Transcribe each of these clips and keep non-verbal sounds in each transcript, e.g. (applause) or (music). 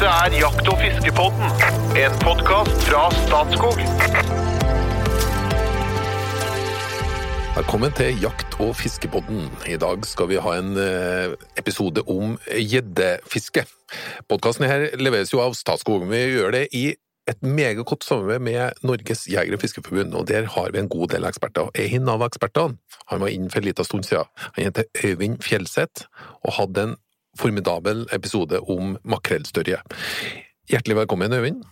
Dette er Jakt- og fiskepodden, en podkast fra Statskog. Velkommen til Jakt- og fiskepodden. I dag skal vi ha en eh, episode om gjeddefiske. Podkasten her leveres jo av Statskog. Vi gjør det i et meget godt samarbeid med Norges jeger- og fiskeforbund, og der har vi en god del eksperter. En av ekspertene han var inne for en liten stund siden. Han heter Øyvind Fjelseth og hadde en formidabel episode om makrellstørje. Hjertelig velkommen, Øyvind.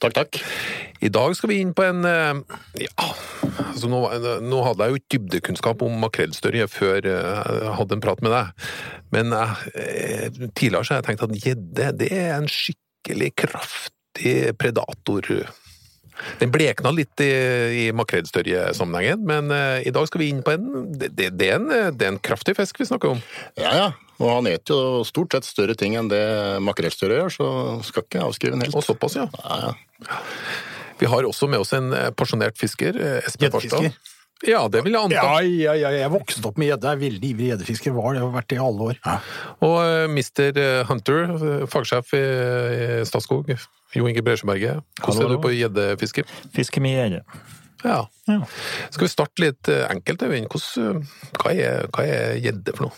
Takk, takk. I dag skal vi inn på en eh, Ja, altså nå, nå hadde jeg jo ikke dybdekunnskap om makrellstørje før eh, jeg hadde en prat med deg, men jeg, eh, tidligere så har jeg tenkt at gjedde det er en skikkelig kraftig predator. Den blekna litt i, i makrellstørjesammenhengen, men uh, i dag skal vi inn på en det, det, det, er en det er en kraftig fisk vi snakker om. Ja, ja. Og han eter jo stort sett større ting enn det makrellstørje gjør, så skal ikke avskrive den helt. Og såpass, ja. Ja, ja. Vi har også med oss en porsjonert fisker, eh, Espen Farstad. Ja, det vil jeg anta. Ja, ja, ja, jeg vokste opp med gjedde. Jeg er veldig ivrig gjeddefisker. Var det, har vært det i alle år. Og uh, Mr. Hunter, eh, fagsjef i i Statskog, Jo Inge Bresjeberget. Hvordan er du på gjeddefiske? Fiske med gjedde. Ja. Ja. Skal vi starte litt eh, enkelt, Øyvind? Eh, hva er gjedde for noe?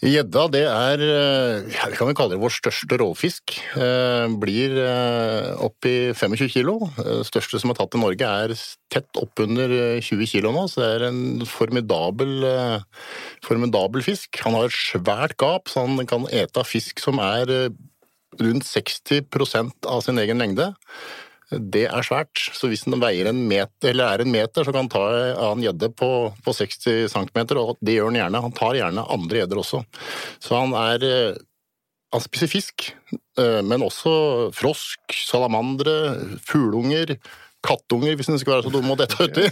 Gjedda, det er eh, ja, vi kan vel kalle det vår største rovfisk. Eh, blir oppi 25 kilo. Det største som er tatt i Norge er tett oppunder eh, 20 kilo nå, så det er en formidabel, eh, formidabel fisk. Han har et svært gap, så han kan ete av fisk som er eh, rundt 60% av sin egen lengde. Det er svært, så hvis den veier en meter, eller er en meter, så kan han ta av en gjedde på, på 60 cm, og det gjør han gjerne. Han tar gjerne andre gjedder også. Så han er eh, Han spiser fisk, eh, men også frosk, salamandre, fugleunger, kattunger, hvis den skal være så dum å dette uti.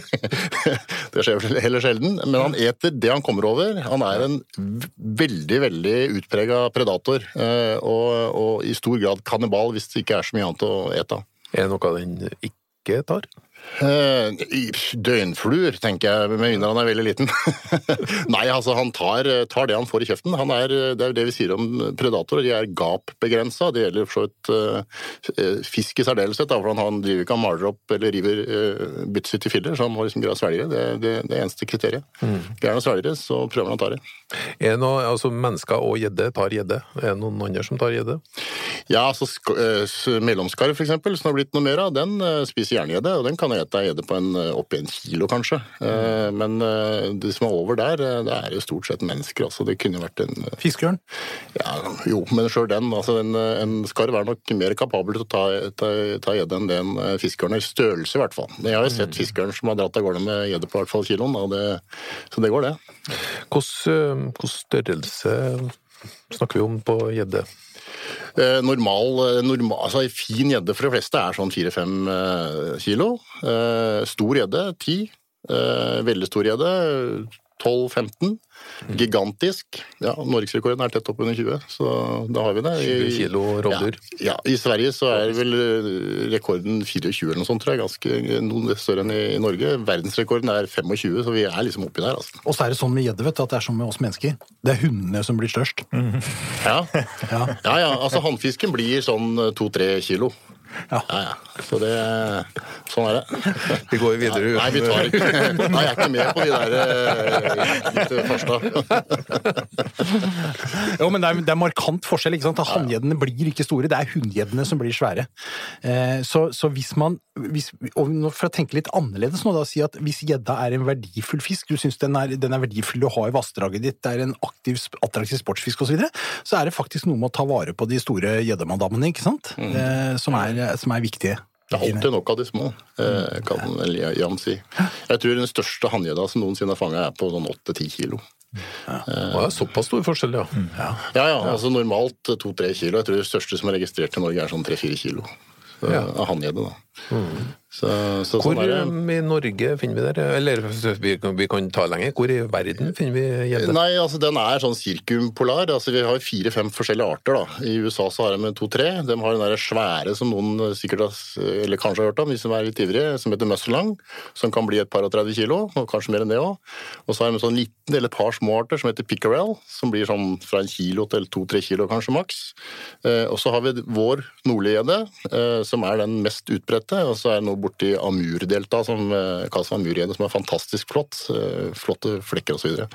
(laughs) Det skjer vel heller sjelden. Men han eter det han kommer over. Han er en veldig, veldig utprega predator, eh, og, og i stor grad kannibal hvis det ikke er så mye annet å ete av. Er det noe den ikke tar? Eh, Døgnfluer, tenker jeg, med mindre han er veldig liten. (laughs) Nei, altså han tar, tar det han får i kjeften. Han er, det er jo det vi sier om predatorer, de er gapbegrensa. Det gjelder for så vidt eh, fisk i særdeleshet, for han, driver ikke og maler opp eller river uh, byttet sitt i filler, så han må liksom greie å svelge det. Det er det, det eneste kriteriet. Greier han å svelge det, så prøver han å ta det. Er det noe, altså Mennesker og gjedde tar gjedde. Er det noen andre som tar gjedde? Ja, altså sk eh, mellomskarv for eksempel, som har blitt noe mer av, den eh, spiser jerngjedde. og den kan ete gjedde på en, eh, opp i en kilo kanskje. Eh, Men eh, det som er over der, det er jo stort sett mennesker, altså. Det kunne vært en Fiskeørn? ja, Jo, men sjøl den. altså En, en skarv er nok mer kapabel til å ta, gjedde enn det en fiskeørn er. I størrelse, i hvert fall. Men Jeg har jo sett fiskeørn som har dratt av gårde med gjedde på hvert fall kiloen, det, så det går, det. Eh, størrelse snakker vi om på gjedde? Eh, normal, eh, normal, altså fin gjedde for de fleste er sånn 4-5 eh, kilo. Stor gjedde 10. Eh, veldig stor gjedde 12-15. Gigantisk. Ja, Norgesrekorden er tett oppunder 20, så da har vi det. 20 kilo rovdyr. Ja, ja, I Sverige så er vel eh, rekorden 24 eller noe sånt, tror jeg. Ganske noe større enn i i Norge. Verdensrekorden er 25, så vi er liksom oppi der. altså. Og så er det sånn med gjedde, vet du, at det er sånn med oss mennesker. Det er hundene som blir størst. Ja, Ja. ja, ja altså Hannfisken blir sånn 2-3 kilo. Ja. Ja, ja. Så det Sånn er det. Vi går videre. Nei, vi tar ikke (laughs) Nei, jeg er ikke med på de der første. litt Farstad. Jo, men det er, det er markant forskjell. ikke sant? Hanngjeddene blir ikke store, det er hunngjeddene som blir svære. Eh, så, så hvis man hvis, og For å tenke litt annerledes nå, da, si at hvis gjedda er en verdifull fisk, du syns den, den er verdifull å ha i vassdraget ditt, det er en aktiv, attraktiv sportsfisk osv., så, videre, så er det faktisk noe med å ta vare på de store gjeddemadammene, ikke sant? Mm. som, er, som er viktige. Det er alltid nok av de små, eh, kan vel Jan si. Jeg tror den største hanngjedda som noensinne er fanga, er på sånn 8-10 kilo. Å, det er såpass stor forskjell, ja. Ja, ja, altså normalt 2-3 kilo. Jeg tror det største som er registrert i Norge er sånn 3-4 kilo. Så, Ja. Av hanngjedde, da. Så, så Hvor sånn er um, i Norge finner vi det? Eller vi, kan- vi kan ta lenger. Hvor i verden finner vi gjedde? Nei, altså den er sånn sirkumpolar. Altså Vi har fire-fem forskjellige arter. da. I USA så har de to-tre. De har den der svære som noen sikkert har, eller kanskje har hørt om, de som er litt ivrige, som heter musselang. Som kan bli et par og 30 kilo, og kanskje mer enn det òg. Og så har de en sånn liten eller et par små arter som heter pickerel, som blir sånn fra en kilo til to-tre kilo kanskje maks. Eh, og så har vi vår nordlige gjedde, eh, som er den mest utbredte. Og så er det noe borti Amurdelta som eh, kalles amurgjedde, som er fantastisk flott. Eh, flotte flekker osv. Så, videre.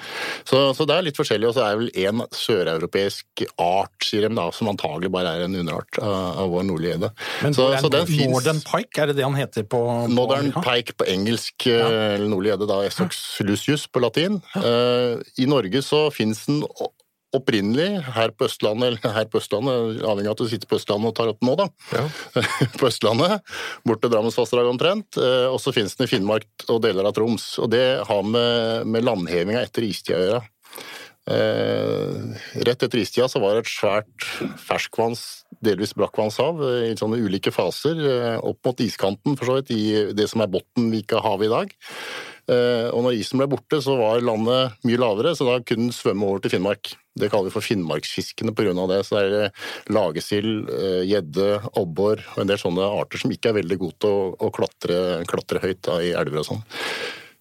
så Så det er litt forskjellig. Og så er det vel en søreuropeisk art, sier de da, som antagelig bare er en underart av, vår nordlige gjedde. Men Så, så den finnes- Northern Pike, er det det han heter på, på Northern pike på engelsk, ja. eller nordlig gjedde, da Essox lucius på latin. Eh, I Norge så finnes den opprinnelig her på Østlandet, eller (laughs) her på Østlandet, avhengig av at du sitter på Østlandet og tar opp nå, da. Ja. (laughs) på Østlandet, bort til Drammensvassdraget omtrent. Eh, Og så finnes den i Finnmark og deler av Troms. Og det har med, med landhevinga etter istida å gjøre. Eh, rett etter istida så var det et svært ferskvanns, delvis brakkvannshav eh, i sånne ulike faser, eh, opp mot iskanten for så vidt, i det som er Bottenvika-havet i dag. Eh, og når isen ble borte, så var landet mye lavere, så da kunne den svømme over til Finnmark. Det kaller vi for finnmarksfiskene pga. det. Så det er eh, lagesild, eh, gjedde, abbor og en del sånne arter som ikke er veldig gode til å, å klatre, klatre høyt da, i elver og sånn.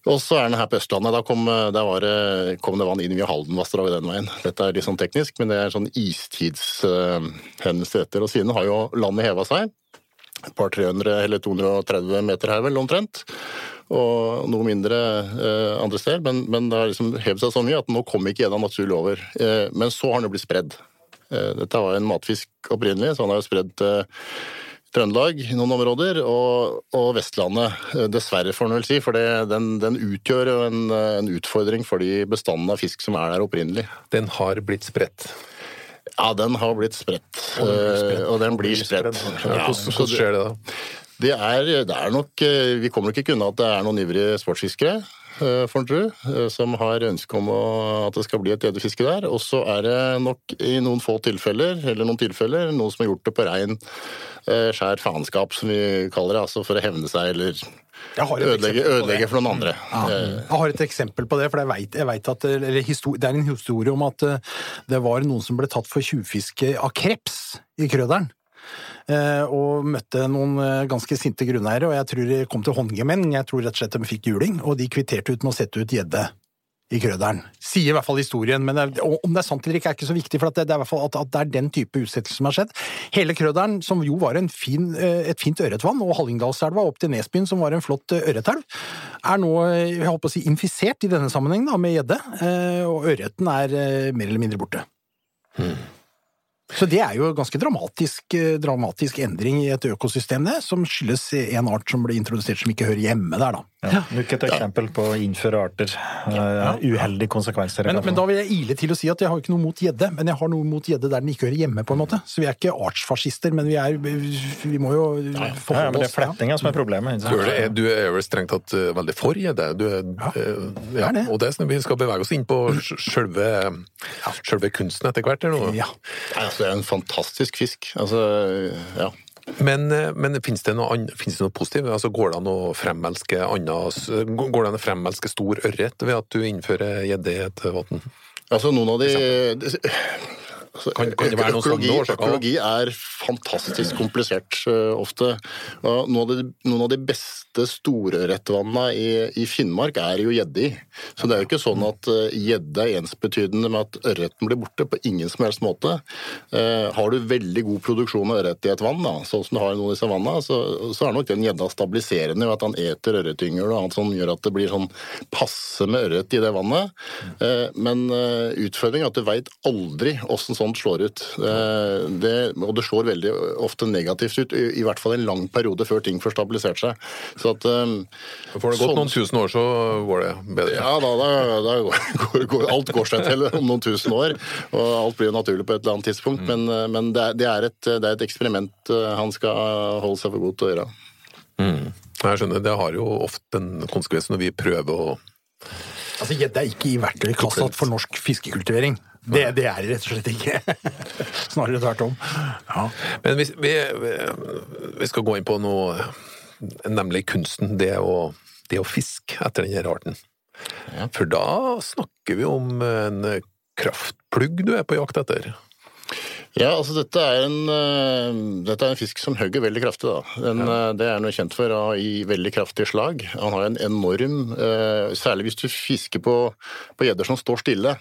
Og så er den her på Østlandet. Da kom, var det, kom det vann inn via Haldenvassdraget den veien. Dette er litt sånn teknisk, men det er sånn istidshendelse etter. Og siden har jo landet heva seg. Et par 300 eller 230 meter her vel, omtrent. Og noe mindre eh, andre steder. Men, men det har liksom hevet seg så mye at nå kommer ikke gjedda naturlig over. Eh, men så har den jo blitt spredd. Eh, dette var en matfisk opprinnelig, så han er jo spredd til Trøndelag i noen områder, og, og Vestlandet. eh, Dessverre, får en vel si, for det, den, den utgjør en, en utfordring for de bestandene av fisk som er der opprinnelig. Den har blitt spredt. Ja, den har blitt spredt. eh, Og den blir spredt. Hvordan skjer det da? Det er, det er nok eh, Vi kommer nok ikke unna at det er noen ivrige sportsfiskere, eh, tro, eh, som har ønske om å, at det skal bli et gjeddefiske der. Og så er det nok i noen få tilfeller, eller noen tilfeller, noen som har gjort det på rein skjær faenskap, som vi kaller det. Altså for å hevne seg eller ødelegge, ødelegge for noen andre. Ja, Eh, jeg har et eksempel på det, for jeg vet, jeg vet at Det er en historie om at det var noen som ble tatt for tjuvfiske av kreps i Krøderen. Eh, og møtte noen eh, ganske sinte grunneiere, og jeg tror de kom til håndgemeng. Jeg tror rett og slett de fikk juling, og de kvitterte ut med å sette ut gjedde i Krøderen. Sier i hvert fall historien, men om det er sant eller ikke er ikke så viktig, for det, er i hvert fall at, det er den type utsettelse som har skjedd. Hele Krøderen, som jo var fin, eh, et fint ørretvann, og Hallingdalselva opp til Nesbyen, som var en flott ørretelv, er nå jeg håper å si, infisert i denne sammenhengen med gjedde, og ørreten er mer eller mindre borte. Så det er jo en ganske dramatisk, eh, dramatisk endring i et økosystem, det, som skyldes en art som ble introdusert som ikke hører hjemme der, da. Ja. Nok et eksempel på å innføre arter. Uh, uheldige konsekvenser. Men, men da vil jeg ile til å si at jeg har ikke noe mot gjedde, men jeg har noe mot gjedde der den ikke hører hjemme, på en måte. Så vi er ikke artsfascister, men vi er Vi må jo ja, forholde men det er oss flettinga som er problemet. Du er, du er vel strengt tatt eh, veldig for gjedde. Du ja, er det. og det er sånn vi skal bevege oss inn på sj- sjølve, sjølve kunsten etter hvert. Eller noe. Ja. Altså, det er en fantastisk fisk. Altså, ja. Men, eh, men finnes det noe, finnes det noe positivt? Altså, går det an å fremelske å fremelske stor ørret ved at du innfører gjedde i et vann? Altså, noen av de Kan- kan det være noen økologi, sånne årsaker? økologi er fantastisk komplisert uh, ofte. Og noen, av de, noen av de beste storørretvannene i, i Finnmark er jo gjedde i. Så det er jo ikke sånn at uh, er ensbetydende med at ørreten blir borte, på ingen som helst måte. Uh, har du veldig god produksjon av ørret i et vann, da, sånn som du har i noen av disse vannene, så, så er nok den gjedda stabiliserende ved at han eter ørretyngel og annet som gjør at det blir sånn passe med ørret i det vannet. Eh, Men eh, utfordringen er at du veit aldri åssen sånt slår ut. Eh, Det, og det slår veldig ofte negativt ut, i, i hvert fall en lang periode før ting får stabilisert seg. Så at eh, Får det gått sånn- noen tusen år, så går det bedre. ja, da, da, da går, går, alt går seg til om noen tusen år, og alt blir jo naturlig på et eller annet tidspunkt. Men, eh, men det, er, det, er et, det er et eksperiment han skal holde seg for god til å gjøre. Mm. Jeg skjønner, Det har jo ofte en konsekvens når vi prøver å Altså, gjedde er ikke i verktøykassa for norsk fiskekultivering. Det, det er det rett og slett ikke. (laughs) Snarere tvert om. Ja. Men hvis vi, vi, skal gå inn på noe nemlig kunsten, det å, det å fiske etter denne arten. Ja. For da snakker vi om en kraftplugg du er på jakt etter. Ja, altså dette er en, eh, dette er en fisk som hugger veldig kraftig. Da. Den, eh, Det er noe kjent for å ha i veldig kraftige slag. Han har en enorm eh, Særlig hvis du fisker på på gjedder som står stille.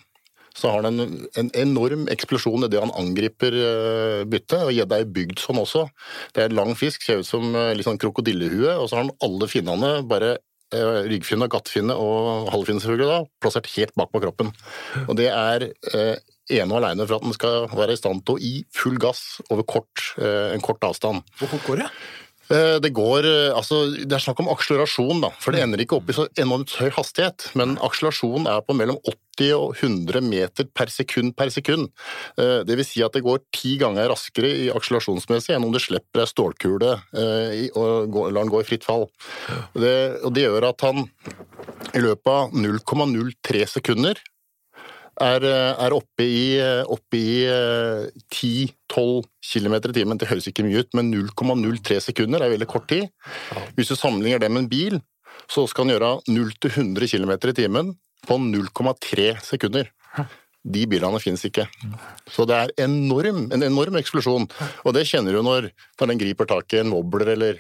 Så har han en, en enorm eksplosjon idet han angriper eh, byttet. Og gjedda er bygd sånn også. Det er en lang fisk, ser ut som eh, litt sånn krokodillehue, og så har han alle finnene, bare eh, ryggfinne, gattfinne og halvfinne selvfølgelig, da, plassert helt bak på kroppen. Og det er eh, ene og alene for at den skal være i stand til å gi full gass over kort, en kort avstand. Hvor fort går det? Det går, eh, altså, det er snakk om akselerasjon, da, for det ender ikke opp i så enormt høy hastighet. Men akselerasjon er på mellom 80 og 100 meter per sekund per sekund. Eh, Det vil si at det går ti ganger raskere i akselerasjonsmessig enn om du slipper ei stålkule eh, og lar den gå i fritt fall. Det, og det gjør at han i løpet av 0,03 sekunder er, eh, er oppe i, oppe i eh, 10-12 km i timen. Det høres ikke mye ut, men 0,03 sekunder er veldig kort tid. Hvis du sammenligner det med en bil, så skal den gjøre 0-100 km i timen på 0,3 sekunder. De bilene finnes ikke. Så det er enorm, en enorm eksplosjon. Og det kjenner du når, når den griper tak i en wobbler eller,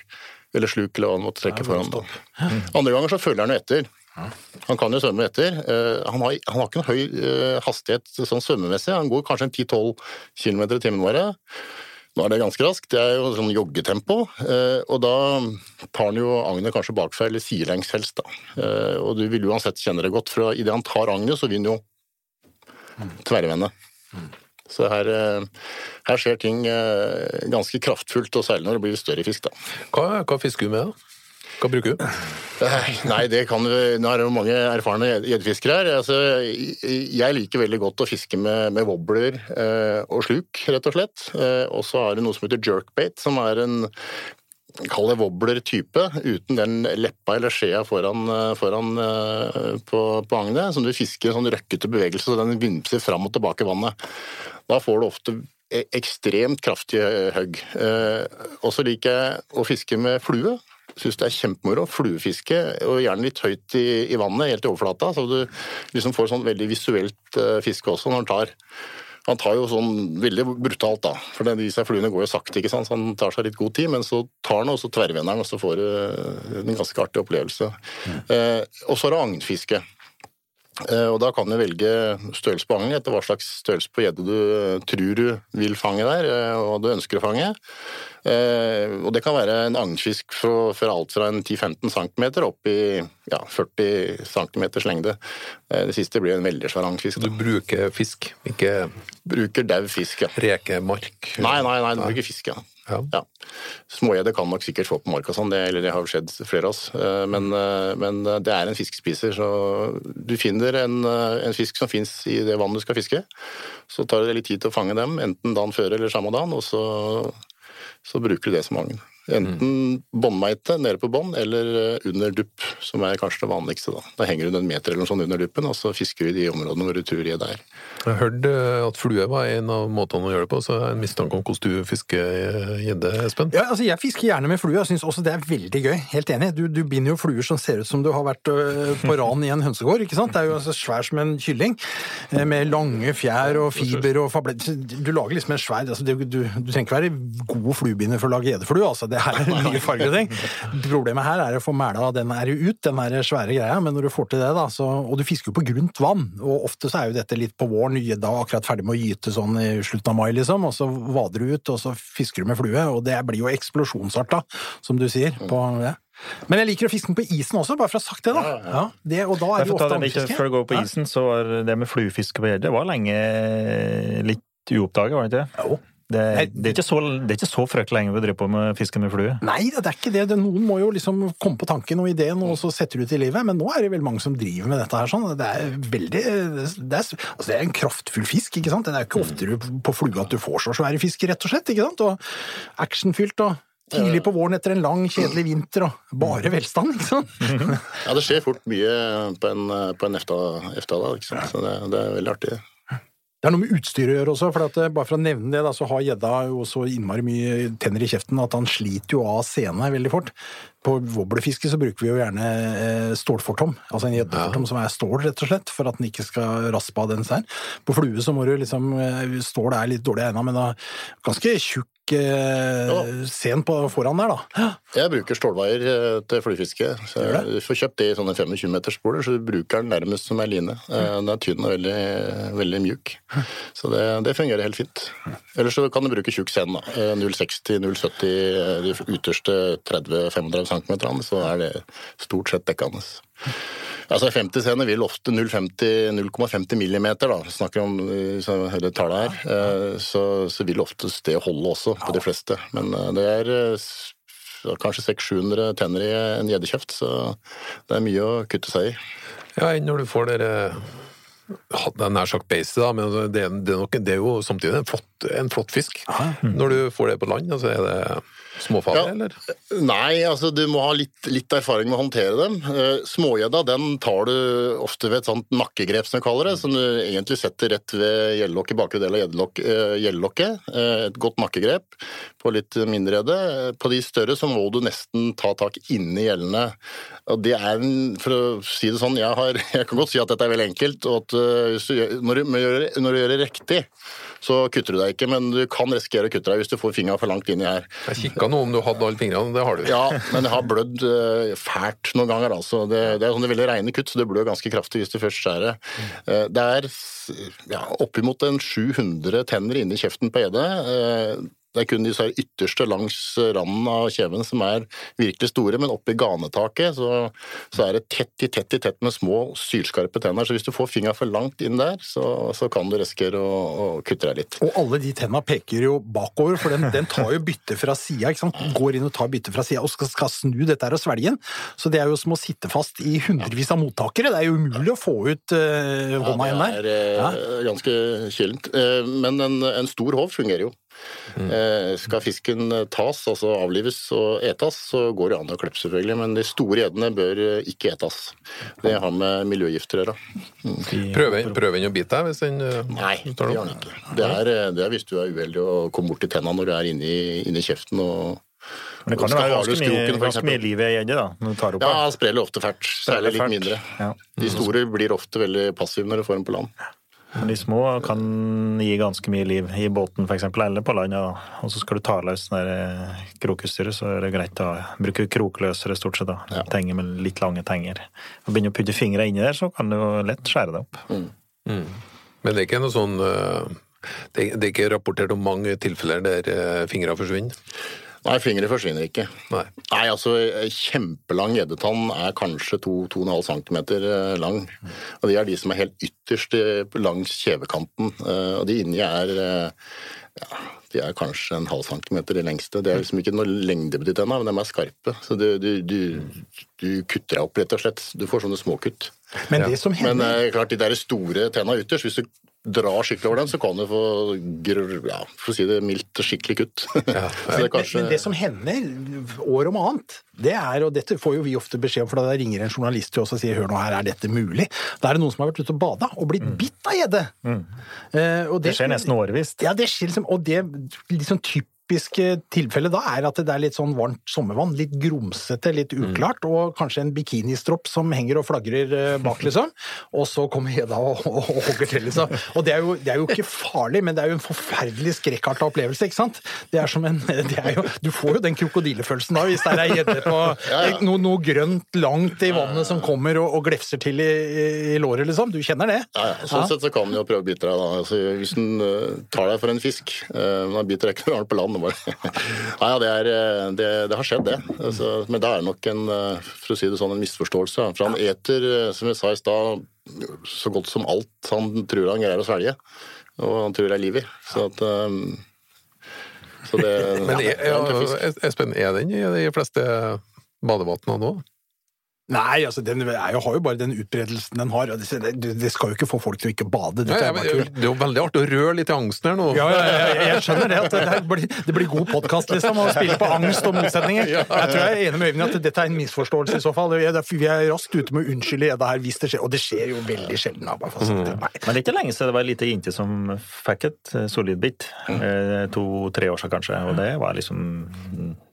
eller sluk eller hva den måtte trekke foran. Andre ganger så følger den jo etter. Han kan jo svømme etter. Eh, Han har, han har ikke noen høy eh, hastighet sånn svømmemessig. Han går kanskje 10-12 km i timen bare. Nå er det ganske raskt. Det er jo sånn joggetempo. eh, Og da tar han jo agnet kanskje bakfra, eller sidelengs helst. da. Og du vil uansett kjenne det godt, for idet han tar agnet, så han jo tverrvende. Så her, her skjer ting ganske kraftfullt, og særlig når det blir større fisk. da. Hva, hva fisker du med, da? Hva bruker du? (laughs) Nei, det kan du Nå er det jo mange erfarne gjeddefiskere her. Altså, jeg liker veldig godt å fiske med, med wobbler eh, og sluk, rett og slett. Eh, og så har det noe som heter jerkbait, som er en Kall det wobbler-type, uten den leppa eller skjea foran, eh, foran eh, på, på agnet, som du fisker en sånn røkkete bevegelse, så den vimser fram og tilbake i vannet. Da får du ofte e- ekstremt kraftige hugg. Eh, og så liker jeg å fiske med flue. Syns det er kjempemoro. Fluefiske, og gjerne litt høyt i, i vannet, helt i overflata, så du liksom får sånn veldig visuelt uh, fiske også når han tar. Han tar jo sånn veldig brutalt, da, for disse fluene går jo sakte, ikke sant? så han tar seg litt god tid, men så tar han og så tverrvender han, og så får du en ganske artig opplevelse. Eh, og så er det agnfiske. Og Da kan du velge størrelse på agn etter hva slags størrelse på gjedde du tror du vil fange der, og du ønsker å fange. Eh, Og Det kan være en agnfisk fra, for alt fra en 10-15 cm opp i ja, 40 cm lengde. Eh, Det siste blir en veldig svær agnfisk. Du bruker fisk, ikke Bruker dau fisk, ja. rekemark? Nei, nei, nei, du bruker fisk, ja. Ja. Ja. Smågjedde kan nok sikkert få på mark og sånn, det, eller det har skjedd flere av oss. Eh, Men, eh, men det er en fiskspiser, så du finner en, en fisk som fins i det vannet du skal fiske. Så tar det litt tid til å fange dem, enten dagen før eller samme dagen, og så, så bruker du det som agn. Enten båndmeite nede på bånd, eller eh, under dupp, som er kanskje det vanligste. Da Da henger du en meter eller noe sånt under duppen, og så fisker vi de områdene hvor gjedde er. Jeg hørte eh, at flue var en av måtene å gjøre det på, så jeg har en mistanke om hvordan du fisker eh, gjedde, Espen. Ja, altså Jeg fisker gjerne med flue. Jeg syns også det er veldig gøy. Helt enig. Du, du binder jo fluer som ser ut som du har vært på ran i en hønsegård. ikke sant? Det er jo altså svær som en kylling, med lange fjær og fiber og fabletter. Du lager liksom en svær altså, du, du, du trenger ikke være god fluebinder for å lage gjeddeflue. Altså. Det her er mye farger og ting. Problemet her er å få mæla den her ut, den her svære greia. Men når du får til det, da, så Og du fisker jo på grunt vann. Og ofte så er jo dette litt på våren. da er akkurat ferdig med å gyte sånn i slutten av mai, liksom. Og så vader du ut, og så fisker du med flue. Og det blir jo eksplosjonsart, da, som du sier. På, ja. Men jeg liker å fiske den på isen også, bare for å ha sagt det, da. Ja, det, og da er det ofte det litt før det går på isen, så var det med fluefiske på gjedde det var lenge litt uoppdaga, var det ikke det? Jo. Det, Nei, det, er ikke så, det er ikke så fryktelig lenge vi driver på med fiske med flue. Nei, det er ikke det. Det- Noen må jo liksom komme på tanken og ideen, og så setter du ut i livet. Men nå er det veldig mange som driver med dette her sånn. Det er veldig Det er, altså det er en kraftfull fisk, ikke sant. Det er jo ikke ofte du på flue at du får så svære fisk, rett og slett. ikke sant? Og actionfylt og tidlig på våren etter en lang, kjedelig vinter og bare velstand, ikke sant. (laughs) Ja, det skjer fort mye på en, på en efta, efta da, ikke sant? så det, det er veldig artig. Det er noe med utstyret å gjøre også, for at, eh, bare for å nevne det, da, så har gjedda jo så innmari mye tenner i kjeften at han sliter jo av scenen veldig fort. På wobblefiske så bruker vi jo gjerne eh, stålfortom, altså en gjeddefortom som er stål, rett og slett, for at den ikke skal raspe av den sær. På flue så må du liksom eh, Stål er litt dårlig egna, men da ganske tjukk eh, sen på foran der, da. Jeg bruker stålvaier eh, til fluefiske. Du får kjøpt det i sånne 25 meters spoler, så du bruker den nærmest som ei line. Den er tynn og veldig, veldig mjuk. Så det, det fungerer helt fint. Ellers så kan du bruke tjukk sen. da. Eh, 0,60-0,70, eh, de ytterste 30-35 cm, så er det stort sett dekkende. Altså 50 scener vil ofte 0,50 millimeter, da, snakker om eh, så hører tallet her, eh, så, så vil oftest det holde også på de fleste. Men eh, det er eh, kanskje 600-700 tenner i en gjeddekjeft, så det er mye å kutte seg i. Ja, når du får dere det er nær sagt base, da, men det, er- det, er nok, det er jo samtidig en flott, en flott fisk. Når du får det på land, altså, er det småfarlig, Ja. eller? Nei, altså du må ha litt, litt erfaring med å håndtere dem. Eh, Smågjedda den tar du ofte ved et sånt nakkegrep, som vi kaller det, som du egentlig setter rett ved gjeldelokket, bakre del av eh, gjeldelokket. Eh, Et godt nakkegrep på litt mindre. Eh, På de større så må du nesten ta tak inni gjellene. Og det er en, for å si det sånn, jeg, har, (laughs) jeg kan godt si at dette er veldig enkelt, og at eh, du, når, du, når du gjør- når du gjør det riktig, så kutter du deg ikke, men du kan risikere å kutte deg hvis du får fingeren for langt inni her. Jeg kikka nå om du hadde alle fingrene, det har du. Ja, men jeg har blødd eh, fælt noen ganger. altså. Det, det er sånne veldig reine kutt, så det blør ganske kraftig hvis du først skjærer. Eh, det er ja, oppimot en 700 tenner inni kjeften på gjedde. Eh, det er kun de ytterste langs randen av kjeven som er virkelig store, men oppe i ganetaket så, så er det tett i tett i tett med små, sylskarpe tenner. Så hvis du får fingeren for langt inn der, så, så kan du risikere å, å kutte deg litt. Og alle de tenna peker jo bakover, for den, den tar jo bytte fra sida. Går inn og tar bytte fra sida og skal, skal snu dette her og svelge den. Så det er jo som å sitte fast i hundrevis av mottakere. Det er jo umulig å få ut uh, hånda der. Ja, det er eh, ganske kjellent. Uh, men en, en stor håv fungerer jo. Eh, skal fisken eh, tas, altså avlives og etas, så går det an å klippe selvfølgelig. Men de store gjeddene bør eh, ikke etas. Det har med miljøgifter å gjøre. Prøver prøver den å bite deg hvis den Nei, det gjør den ikke. Det er, det er hvis du er uheldig og kommer borti tenna når du er inni, inni kjeften og Men det kan jo være ganske mye, ganske mye liv i ei gjedde, da, når du tar opp Ja, han spreller ofte fælt. Særlig litt mindre. Ja. De store blir ofte veldig passive når du får dem på land. Men de små kan gi ganske mye liv i båten, for eksempel, eller på landet. da. Og så skal du ta løs eh, krokutstyret, så er det greit å bruke krokløsere stort sett. da. Tenger med litt lange tenger. Og begynner å putte fingra inni der, så kan du lett skjære det opp. Men det er ikke noe sånn eh, det, det er ikke rapportert om mange tilfeller der fingra forsvinner? Nei, fingre forsvinner ikke. Nei. Nei, altså kjempelang gjeddetann er kanskje 2-2,5 cm lang. Og de er de som er helt ytterst eh, langs kjevekanten. Eh, Og de inni er eh, ja, de er kanskje en halv centimeter i lengste. Det er liksom ikke noe lengde på de tenna, men de er skarpe. Så du, du, du, du kutter deg opp, rett og slett. Du får sånne småkutt. Men det som Men hender eh, klart, de der store tenna ytterst, hvis du drar skikkelig over den, så kan du få ja, for å si det mildt, skikkelig kutt. (laughs) så det kanskje... Men det som hender år om annet, det er, og dette får jo vi ofte beskjed om, for da ringer en journalist til oss og sier hør nå her, er dette mulig? Da er det noen som har vært ute og bada og blitt bitt av gjedde. Mm. Uh, Det skjer nesten årevis. Ja, det skjer liksom, og det liksom typiske tilfellet da er at det er litt sånn varmt sommervann, litt grumsete, litt uklart, og kanskje en bikinistropp som henger og flagrer eh, bak, liksom. Og så kommer gjedda og, og, og hogger til, liksom. Og det er, jo, det er jo ikke farlig, men det er jo en forferdelig skrekkarta opplevelse, ikke sant? Det er som en det er jo, Du får jo den krokodillefølelsen da, hvis det er gjedde på (laughs) noe, noe grønt langt i vannet som kommer og, og glefser til i, i låret, liksom. Du kjenner det? Ja, ja. Sånn sett så kan den jo prøve å bite deg. da. Altså, hvis den uh, tar deg for en fisk, uh, den biter deg ikke når den er på land. Bare. (laughs) Nei, ja, det, er, eh, det, det har skjedd, det. Altså, men det er nok en eh, for å si det sånn, en misforståelse. For han eter, eh, som jeg sa i stad, så godt som alt han tror han greier å svelge. Og han tror det er liv i. Så at um, så det, (laughs) Men er, ja, Espen, er den i de fleste badevannene nå? Nei, altså den er jo, har jo bare den utbredelsen den har. Det, det, det skal jo ikke få folk til å ikke bade. Er men bare det er jo veldig artig å røre litt i angsten her nå. Ja, ja, ja, jeg skjønner det. at det, det, blir, det blir god podkast, liksom, å spille på angst og motsetninger. Jeg tror jeg er enig med Øyvind i at dette er en misforståelse i så fall. Vi er, raskt ute med å unnskylde Edda her hvis det skjer, og det skjer jo veldig sjelden. da, bare for å si det. Nei. Men det er ikke lenge siden det var ei lita jente som fikk et eh, solid bit. Eh, To-tre år siden kanskje. Og det var liksom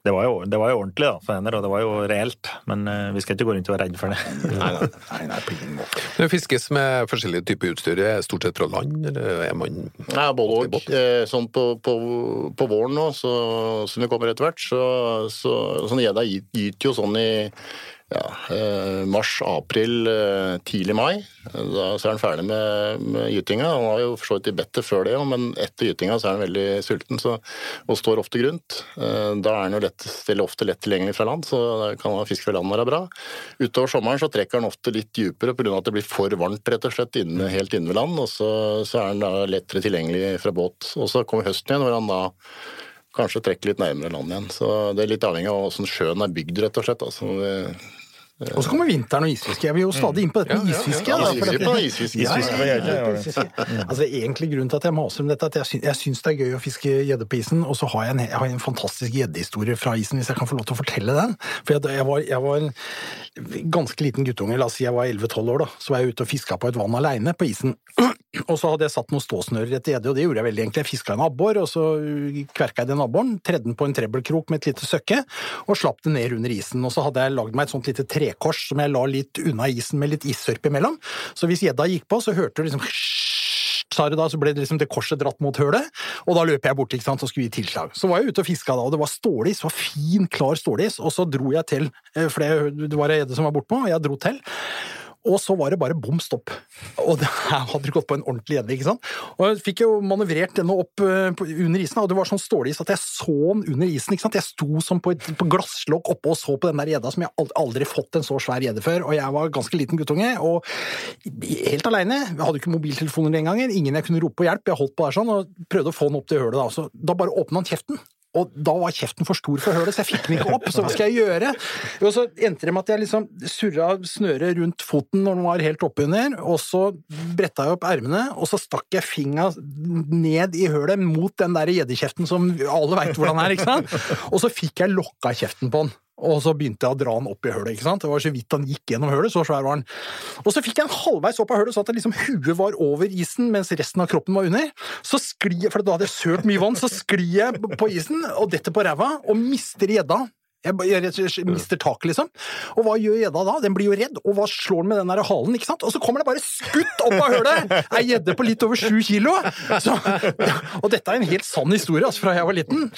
det var, jo, det var jo ordentlig da, for henne, og det var jo reelt. Men uh, vi skal ikke gå rundt og være redd for det. (laughs) Nei, nei, nei, nei, på ingen måte. Det fiskes med forskjellige typer utstyr, er stort sett fra land, eller er man Nei, både og. Eh, Sånn på, på, på våren nå, så, som det kommer etter hvert, så, så sånn gjedda gyter jo sånn i ja, eh, mars, april, eh, tidlig mai. Da så er han ferdig med, med gytinga. Han har jo for så vidt i bettet før det, men etter gytinga så er han veldig sulten så, og står ofte grunt. Eh, Da er han jo lett, ofte lett tilgjengelig fra land, så kan han fiske fra land være bra. Utover sommeren så trekker han ofte litt dypere pga. at det blir for varmt rett og slett inne, helt inne ved land, og så, så er han da lettere tilgjengelig fra båt. Og så kommer høsten igjen, hvor han da kanskje trekker litt nærmere land igjen. Så det er litt avhengig av hvordan sjøen er bygd, rett og slett. Altså, det, Og så kommer vinteren og isfiske. Jeg vil jo stadig inn på dette med isfiske. Altså, egentlig Grunnen til at jeg maser om dette, er at jeg syns, jeg syns det er gøy å fiske gjedde på isen, og så har jeg en, jeg har en fantastisk gjeddehistorie fra isen, hvis jeg kan få lov til å fortelle den. For jeg, jeg, var, jeg var en ganske liten guttunge, la oss si jeg var 11-12 år, da. Så var jeg ute og fiska på et vann aleine på isen. Og så hadde jeg satt noen ståsnører etter gjedde, og det gjorde jeg veldig enkelt. Jeg fiska en abbor, og så kverka jeg den abboren, tredde den på en trebbelkrok med et lite søkke, og slapp den ned under isen. Og så hadde jeg lagd meg et sånt lite trekors som jeg la litt unna isen med litt issørpe imellom. Så hvis gjedda gikk på, så hørte du liksom (laughs) sa det da, så ble det liksom det korset dratt mot hølet, og da løp jeg bort ikke sant, og skulle gi tilslag. Så var jeg ute og fiska da, og det var stålis, det var fin, klar stålis, og så dro jeg til, eh, for det var ei gjedde som var bortpå, og jeg dro til. Og så var det bare bom stopp. Og det hadde det gått på en ordentlig gjedde. ikke sant? Og jeg fikk jo manøvrert denne opp eh, under isen, og det var sånn stålis at jeg så den under isen. ikke sant? Jeg sto som på et på glasslokk oppe og så på den der gjedda som jeg aldri fått en så svær gjedde før. Og jeg var ganske liten guttunge, og helt aleine. Hadde ikke mobiltelefoner den gangen, ingen jeg kunne rope på hjelp. Jeg holdt på der sånn og prøvde å få den opp til hølet. Da Så da bare åpna han kjeften. Og da var kjeften for stor for hølet, så jeg fikk den ikke opp. Så hva skal jeg gjøre? Og så endte det med at jeg liksom surra snøret rundt foten når den var helt oppunder, og så bretta jeg opp ermene, og så stakk jeg fingra ned i hølet mot den der gjeddekjeften som alle veit hvordan er, ikke sant? Og så fikk jeg lokka kjeften på den. Og så begynte jeg å dra den opp i hølet. ikke sant? Det var så vidt han gikk gjennom hølet, så svær var han. Og så fikk jeg den halvveis opp av hølet, så at liksom huet var over isen, mens resten av kroppen var under. Så sklir jeg, for da hadde jeg sølt mye vann, så sklir jeg på isen og detter på ræva og mister gjedda. Jeg, jeg, jeg mister taket, liksom. Og hva gjør gjedda da? Den blir jo redd, og hva slår den med den der halen? ikke sant? Og så kommer det bare skutt opp av hølet! Ei gjedde på litt over sju kilo! Så, og dette er en helt sann historie altså, fra jeg var liten.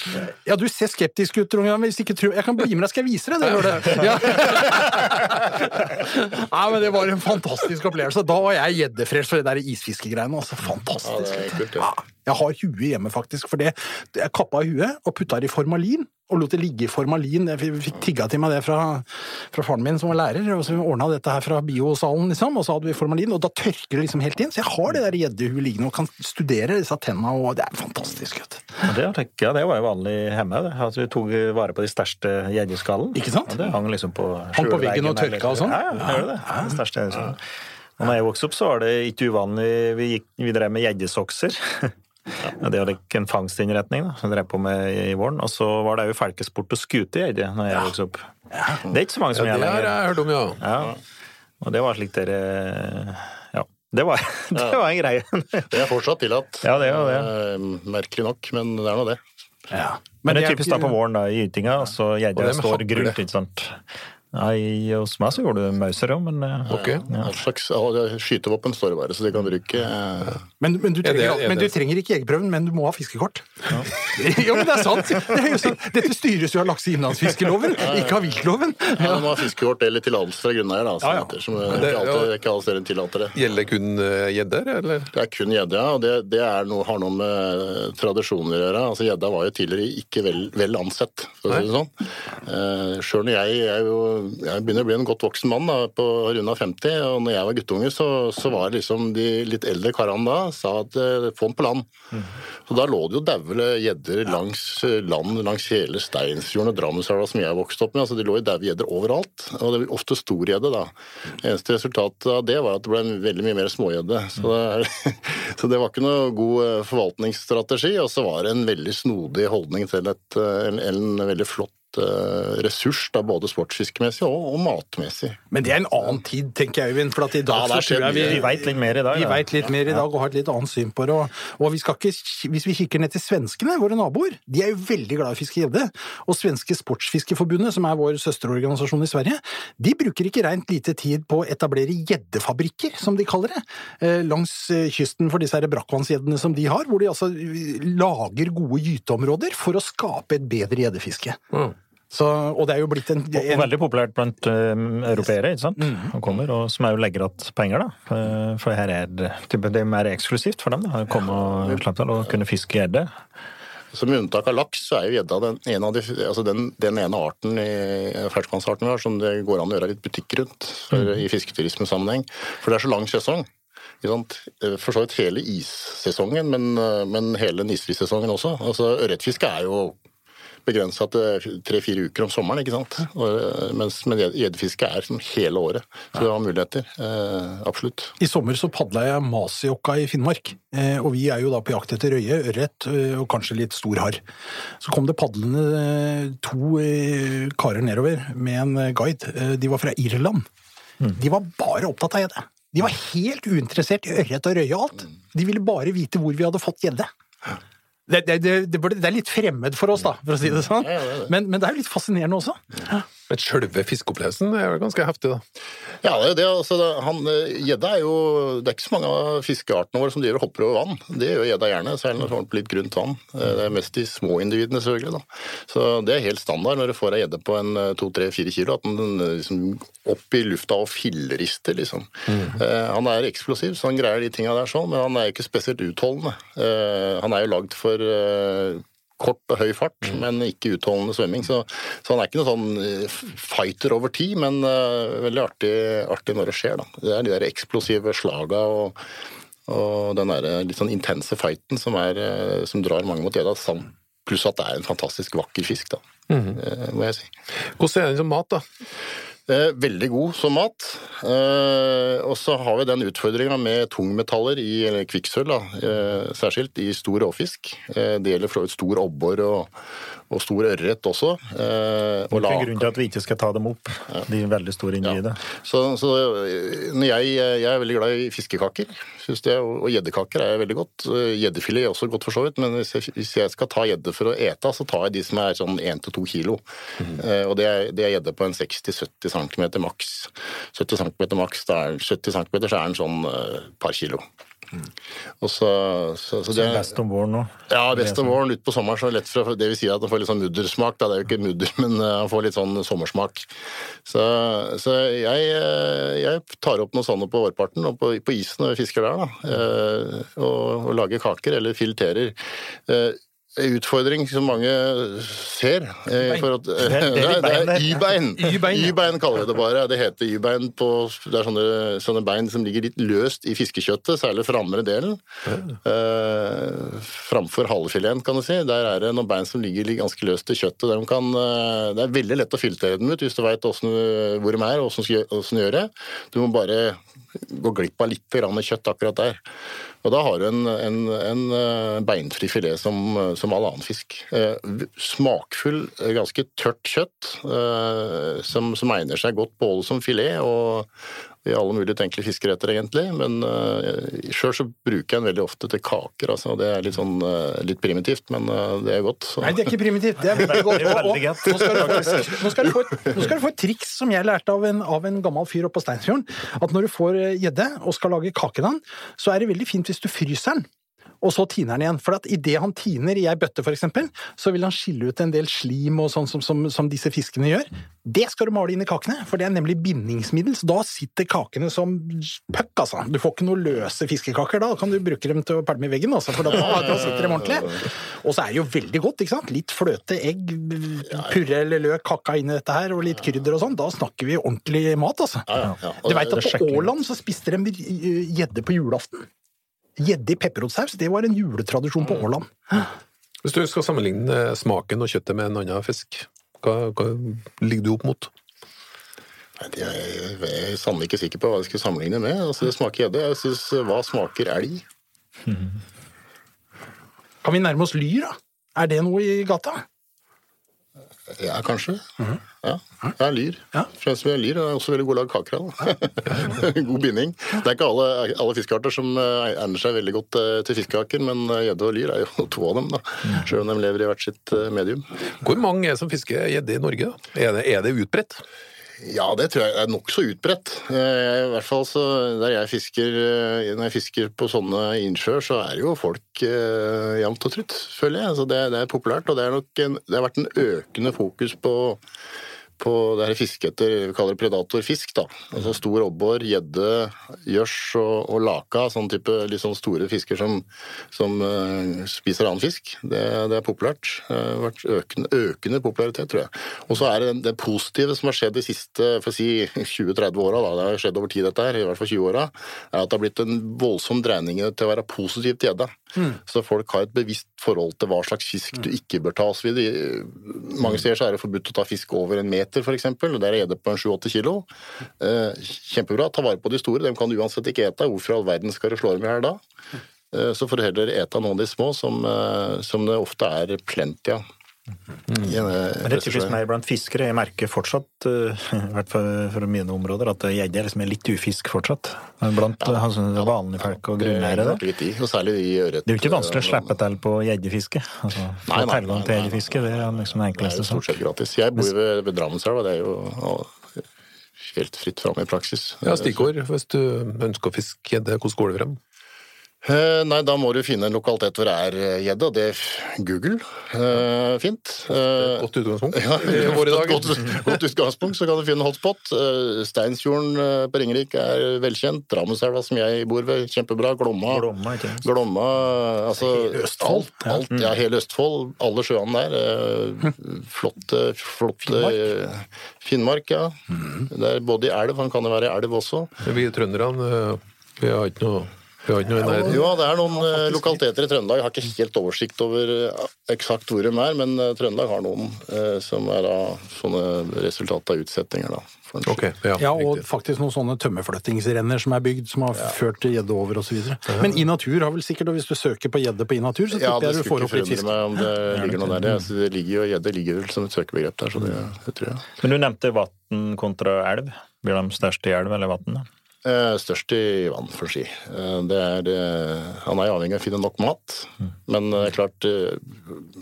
Ja, du ser skeptisk ut, Trond. Hvis ikke tror Jeg kan bli med deg, skal jeg vise deg det hølet? Ja. (laughs) Nei, men det var en fantastisk opplevelse. Da var jeg gjeddefrelst for det der isfiskegreiene. Altså, fantastisk. Ja, det er kult. Ja, jeg har huet hjemme, faktisk, for det jeg kappa huet og putta det i formalin. Og lot det ligge i formalin. Jeg fikk tigga til meg det fra, fra faren min som var lærer. og så ordna dette her fra biosalen, liksom, og så hadde vi formalin, og da tørker det liksom helt inn. Så jeg har det der gjeddehuet liggende og kan studere disse tenna, og det er fantastisk. vet Det, tenker jeg, det var jo vanlig hjemme. Det. At vi tok vare på de største gjeddeskallene. Ikke sant? Og det hang liksom på Hang på veggen og tørka og sånn? Ja, ja, det gjør det. største. Og når jeg vokste opp, så var det ikke uvanlig Vi, gikk, vi drev med gjeddesokser. (laughs) Ja, det var ikke en fangstinnretning da, som de drev på med i våren. Og så var det jo felkesport og skute i gjedde når jeg vokste opp. Det er ikke så mange som Ja, det har jeg hørt om, ja. Ja. Og det var slik dere Ja. Det var, (laughs) det var en greie. Det er fortsatt tillatt. Ja, det er jo det. Eh, Merkelig nok, men det er nå det. Men det er typisk da på våren da, i gytinga, så Og gjedda det står grunt, ikke sant. Nei, hos meg så gjorde du mauser òg, men eh, Ok. Ja. All slags skytevåpen står det bare, så de kan bruke eh, Men, men, du Er det- men du trenger ikke jegerprøven, men du må ha fiskekort. Ja, (laughs) men det er sant! Det er jo sant. Dette styres jo av lakse- og innlandsfiskeloven, ikke av viltloven. Ja, Du må ha fiskekort eller tillatelse fra grunneier, da. Ja, ja. som heter, som eh, det- ikke, alltid, ikke alle steder tillater det. Gjelder kun eh, gjedder, eller? Det er kun gjedde, ja. Og det, det er noe, har noe med tradisjoner å gjøre. Altså Gjedda var jo tidligere ikke vel, vel ansett, for å si det sånn. Eh, Sjøl når jeg, jeg er jo jeg begynner å bli en godt voksen mann da, på runda 50, og når jeg var guttunge, så, så var det liksom de litt eldre karene da sa at eh, få den på land. Så da lå det jo daue gjedder langs eh, land langs hele Steinsfjorden og Drammenselva som jeg vokste opp med. altså De lå i daue gjedder overalt, og det var ofte storgjedde da. Eneste resultatet av det var at det ble veldig mye mer smågjedde. Så, det (laughs) så det var ikke noe god eh, forvaltningsstrategi, og så var det en veldig snodig holdning til et, en, en veldig flott ressurs, da, både sportsfiskemessig og, og matmessig. Men det er en annen tid, tenker jeg, Øyvind. For at i dag Ja, så tror jeg vi. Vi veit litt mer i dag. vi da. veit litt mer i dag og har et litt annet syn på det. Og, og vi skal ikke, hvis vi kikker ned til svenskene, våre naboer, de er jo veldig glad i å fiske gjedde. Og Svenske Sportsfiskerforbundet, som er vår søsterorganisasjon i Sverige, de bruker ikke rent lite tid på å etablere gjeddefabrikker, som de kaller det, eh, langs eh, kysten for disse brakkvannsgjeddene som de har, hvor de altså eh, lager gode gyteområder for å skape et bedre gjeddefiske. Så, og det er jo blitt en, Og en veldig populært blant uh, europeere, ikke sant? Og kommer, og som er jo legger igjen penger, da. For, for her er det, det er mer eksklusivt for dem, da. å Komme og slappe og kunne fiske gjedde. Så Med unntak av laks, så er jo gjedda den, de, altså den, den ene arten i ferskvannsarten vi har som det går an å gjøre litt butikk rundt for, i fisketurismesammenheng. For det er så lang sesong. For så vidt hele issesongen, men, men hele nisfisesongen også. Altså Ørretfiske er jo begrensa til tre-fire uker om sommeren, ikke sant. Og, mens men gjeddefiske er som hele året. Så du har muligheter. Eh, absolutt. I sommer så padla jeg Masiokka i Finnmark, eh, og vi er jo da på jakt etter røye, ørret eh, og kanskje litt stor harr. Så kom det padlende eh, to eh, karer nedover med en eh, guide. Eh, De var fra Irland. De var bare opptatt av gjedde. De var helt uinteressert i ørret og røye og alt. De ville bare vite hvor vi hadde fått gjedde. Det, det, det, det, er litt fremmed for oss, da, for å si det sånn. Ja, ja. Men, men det er jo litt fascinerende også. Men sjølve fiskeopplevelsen er vel ganske heftig, da. Ja, det er jo det. Altså, han, eh, gjedda er jo Det er ikke så mange av fiskeartene våre som driver og hopper over vann. Det gjør gjedda gjerne, særlig når det på litt grunt vann. Eh, Det er mest de små individene, selvfølgelig. da. Så det er helt standard når du får ei gjedde på en eh, to, tre, fire kilo, at den liksom opp i lufta og fillerister, liksom. Eh, Han er eksplosiv, så han greier de tinga der sånn, men han er jo ikke spesielt utholdende. Han er jo lagd for kort og høy fart, men ikke utholdende svømming. Så, så han er ikke noen sånn eh, fighter over tid, men uh, veldig artig, artig når det skjer. Da. Det er de der eksplosive slaga og, og den der litt sånn intense fighten som, er, eh, som drar mange mot gjedda. Pluss at det er en fantastisk vakker fisk, da, eh, må jeg si. Hvordan er den som mat, da? Eh, Veldig god som mat. Eh, og så har vi den utfordringa med tungmetaller i eller kvikksølv, eh, særskilt i stor råfisk. Det gjelder for så vidt stor abbor og, og stor ørret også. Eh, og la- grunnen til at vi ikke skal ta dem opp, de veldig store individene. så, så eh, jeg, jeg er veldig glad i fiskekaker, synes jeg, og gjeddekaker er veldig godt. Gjeddefilet er også godt, for så vidt, men hvis jeg, hvis jeg skal ta gjedde for å ete, så tar jeg de som er sånn 1-2 kilo. Eh, og det er, gjedde på en 60-70 cm maks. 70 cm maks, da er 70 cm så er den sånn eh, par kilo. Og så, så, så det er best om våren nå. ja, best om våren. Ut på sommeren så er det lett for Det vil si at han får litt sånn muddersmak. Da. Det er jo ikke mudder, (laughs) men eh, han får litt sånn sommersmak. Så, så jeg, eh, jeg tar opp noe sånt på vårparten og på, på isen når vi fisker der, da. Eh, Og, og lager kaker eller fileterer. Utfordring som mange ser eh, at, Det er- Y-bein. (laughs) Y-bein, (laughs) kaller vi det bare. Det heter Y-bein på Det er sånne, sånne bein som ligger litt løst i fiskekjøttet, særlig framre delen. Eh, framfor halefileten, kan du si. Der er det noen bein som ligger ganske løst i kjøttet. De kan, eh, det er veldig lett å filtrere dem ut hvis du veit hvor de er og åssen du gjør det. Du må bare gå glipp av litt kjøtt akkurat der. Og da har du en, en, en eh, beinfri filet som, som all annen fisk. Eh, Smakfull, eh, ganske tørt kjøtt eh, som, som egner seg godt både som filet og i alle mulige tenkelige fiskeretter, egentlig. Men uh, sjøl så bruker jeg den veldig ofte til kaker. Altså. Det er litt sånn uh, litt primitivt, men uh, det er godt. Så. Nei, det er ikke primitivt. Det er veldig godt. (laughs) Og- og-. Nå skal, du få, nå, skal du få, et- nå skal du få et triks som jeg lærte av en, av en gammel fyr oppe på Steinsfjorden. At når du får eh, gjedde og skal lage kaken av den, så er det veldig fint hvis du fryser den. Og så tiner han igjen. For at idet han tiner i ei bøtte, eksempel, så vil han skille ut en del slim og sånn som, som, som disse fiskene gjør. Det skal du male inn i kakene, for det er nemlig bindingsmiddel. Så da sitter kakene som puck, altså. Du får ikke noe løse fiskekaker da, da kan du bruke dem til å pælme i veggen, altså, for da, da sitter de ordentlig. Og så er det jo veldig godt, ikke sant. Litt fløte, egg, purre eller løk hakka inn i dette her, og litt krydder og sånn. Da snakker vi ordentlig mat, altså. Ja, ja, ja. Du veit at på Åland så spiste de gjedde på julaften. Gjedde i pepperrotsaus, det var en juletradisjon på Åland. Hvis du skal sammenligne smaken og kjøttet med en annen fisk, hva, hva ligger du opp mot? Nei, det er jeg, jeg er sannelig ikke sikker på hva jeg skal sammenligne med. Altså, det smaker gjedde. Jeg synes, Hva smaker elg? Kan vi nærme oss lyr, da? Er det noe i gata? Ja, kanskje. Ja, er lyr. Ja. Fremst jeg lyr, og er også veldig god å lage kaker (laughs) god binding. Det er ikke alle, alle fiskearter som eh, egner seg veldig godt eh, til fiskekaker, men eh, gjedde og lyr er jo (laughs) to av dem, da. Selv om de lever i hvert sitt medium. Hvor mange er som fisker gjedde i Norge? Er det, er det utbredt? Ja, det tror jeg er nokså utbredt. Eh, I hvert fall der jeg fisker eh, Når jeg fisker på sånne innsjøer, så er jo folk eh, jevnt og trutt, føler jeg. Så det, det er populært, og det, nok en, det har vært en økende fokus på på det her fisket etter vi kaller det predatorfisk. da. Altså Stor abbor, gjedde, gjørs og, og laka. Sånn type sånn store fisker som, som uh, spiser annen fisk. Det, det er populært. Det har vært økende, økende popularitet, tror jeg. Og så er det det positive som har skjedd de siste si (laughs) 20-30 åra, det har skjedd over tid dette her, i hvert fall 20 åra, er at det har blitt en voldsom dreining til å være positiv til gjedda. Så folk har et bevisst forhold til hva slags fisk du ikke bør ta osv. Mange steder så er det forbudt å ta fisk over en meter, f.eks. Og der er gjedde på en 7-8 kilo. Eh, kjempebra. Ta vare på de store. Dem kan uansett ikke ete. Hvorfor i all verden skal du slå dem i hjel da? Eh, så får du heller ete noen av de små, som, eh, som det ofte er plenty av. En, eh, Men det er typisk meg blant fiskere. Jeg merker fortsatt, eh, (laughs) i hvert fall for mine områder, at gjedde er liksom litt ufisk fortsatt. Blant ja. vanlige folk og Det grunneiere. Det, ørret. Det er jo ikke vanskelig å slippe til på gjeddefiske. Altså, Nei, nei, tilgang nei, til gjeddefiske, det er liksom den Det er stort sett gratis. Jeg bor ved, ved Drammenselva, det er jo ja, helt fritt fram i praksis. Ja, stikkord. Hvis du ønsker å fiske gjedde, hvordan går det frem? Eh, nei, da må du finne en lokalitet hvor det er eh, gjedde, og det Google. Eh, fint. Eh, Godt utgangspunkt (laughs) ja, våre godt, godt utgangspunkt, så kan du finne hotspot. Eh, Steinsfjorden på Ringerike er velkjent. Drammenselva, som jeg bor ved, kjempebra. Glomma. Glomma. Glomma, altså Hele Østfold. Alt, alt, ja, hele Østfold. Alle sjøene der. Flotte, flotte Finnmark. Finnmark, ja. Det er både i elv, han kan jo være i elv også. Vi trønderne, vi har ikke noe vi har ikke noe i nærheten. Jo, det er noen eh, lokaliteter i Trøndelag. Jeg har ikke helt oversikt over eh, eksakt hvor de er, men eh, Trøndelag har noen eh, som er da sånne resultat av utsettinger, da. Okay, ja, Ja, og riktig. faktisk noen sånne tømmerflyttingsrenner som er bygd, som har ført til gjedde over osv. Men i natur har vel sikkert, og hvis du søker på gjedde på i natur, så Ja, tipper det jeg du skulle får opp litt forundre fisk. meg om det ligger noe der. Det, altså, det ligger jo, Gjedde ligger vel som et søkebegrep der, så det, det tror jeg. Men du nevnte vann kontra elv. Blir de største i elv eller vann? Eh, størst i vann, for å si. Eh, det er, eh, han er avhengig av å finne nok mat, men eh, klart eh,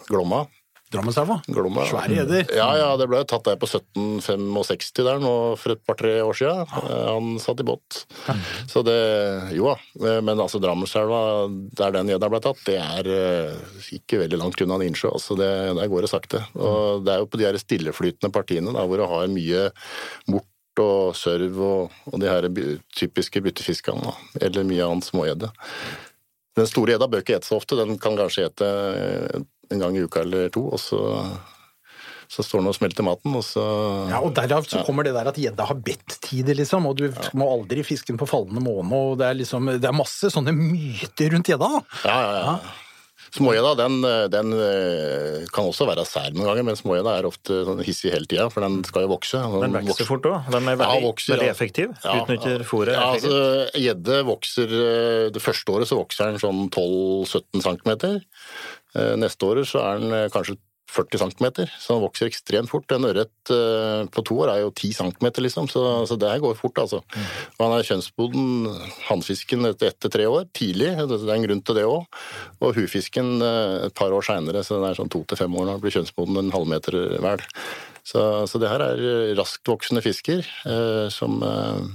Glomma Drammenselva. Glomma. Svære gjedder. Ja, ja, det ble tatt der på 1765 der nå for et par-tre år siden. Eh, Han satt i båt. Så det Jo da. Men altså Drammenselva, der den gjedda ble tatt, det er ikke veldig langt unna en innsjø. Altså det, der går det sakte. Og det er jo på de her stilleflytende partiene da, hvor du har mye mort og sørv og, og de her typiske byttefiskene. Eller mye annet smågjedde. Den store gjedda bør ikke ete så ofte. Den kan kanskje ete eh, en gang i uka eller to, og så, så står den og smelter maten, og så Ja, og Derav så kommer det der at gjedda har bedt-tider, liksom, og du må aldri fiske den på fallende måne. og Det er liksom, det er masse sånne myter rundt gjedda. da. Ja, ja, ja. Smågjedda den, den eh, kan også være sær noen ganger, men smågjedda er ofte sånn hissig hele tida, for den skal jo vokse. Den vokser fort òg. Den er Ja, veldig, vokser, veldig effektiv. Ja. Utnytter fôret Ja, altså, Gjedde vokser eh, Det første året så vokser den sånn 12-17 cm. Neste året så er den eh, kanskje 40 cm, så den vokser ekstremt fort. En ørret eh, på to år er jo 10 cm, liksom, så, så det her går fort, altså. Og han er kjønnsboden, hannfisken, etter etter tre år, tidlig. Det er en grunn til det òg. Og hufisken eh, et par år seinere, så den er sånn to til fem år når den blir kjønnsboden en halvmeter hver. Så, så det her er raskt voksende fisker eh, som eh,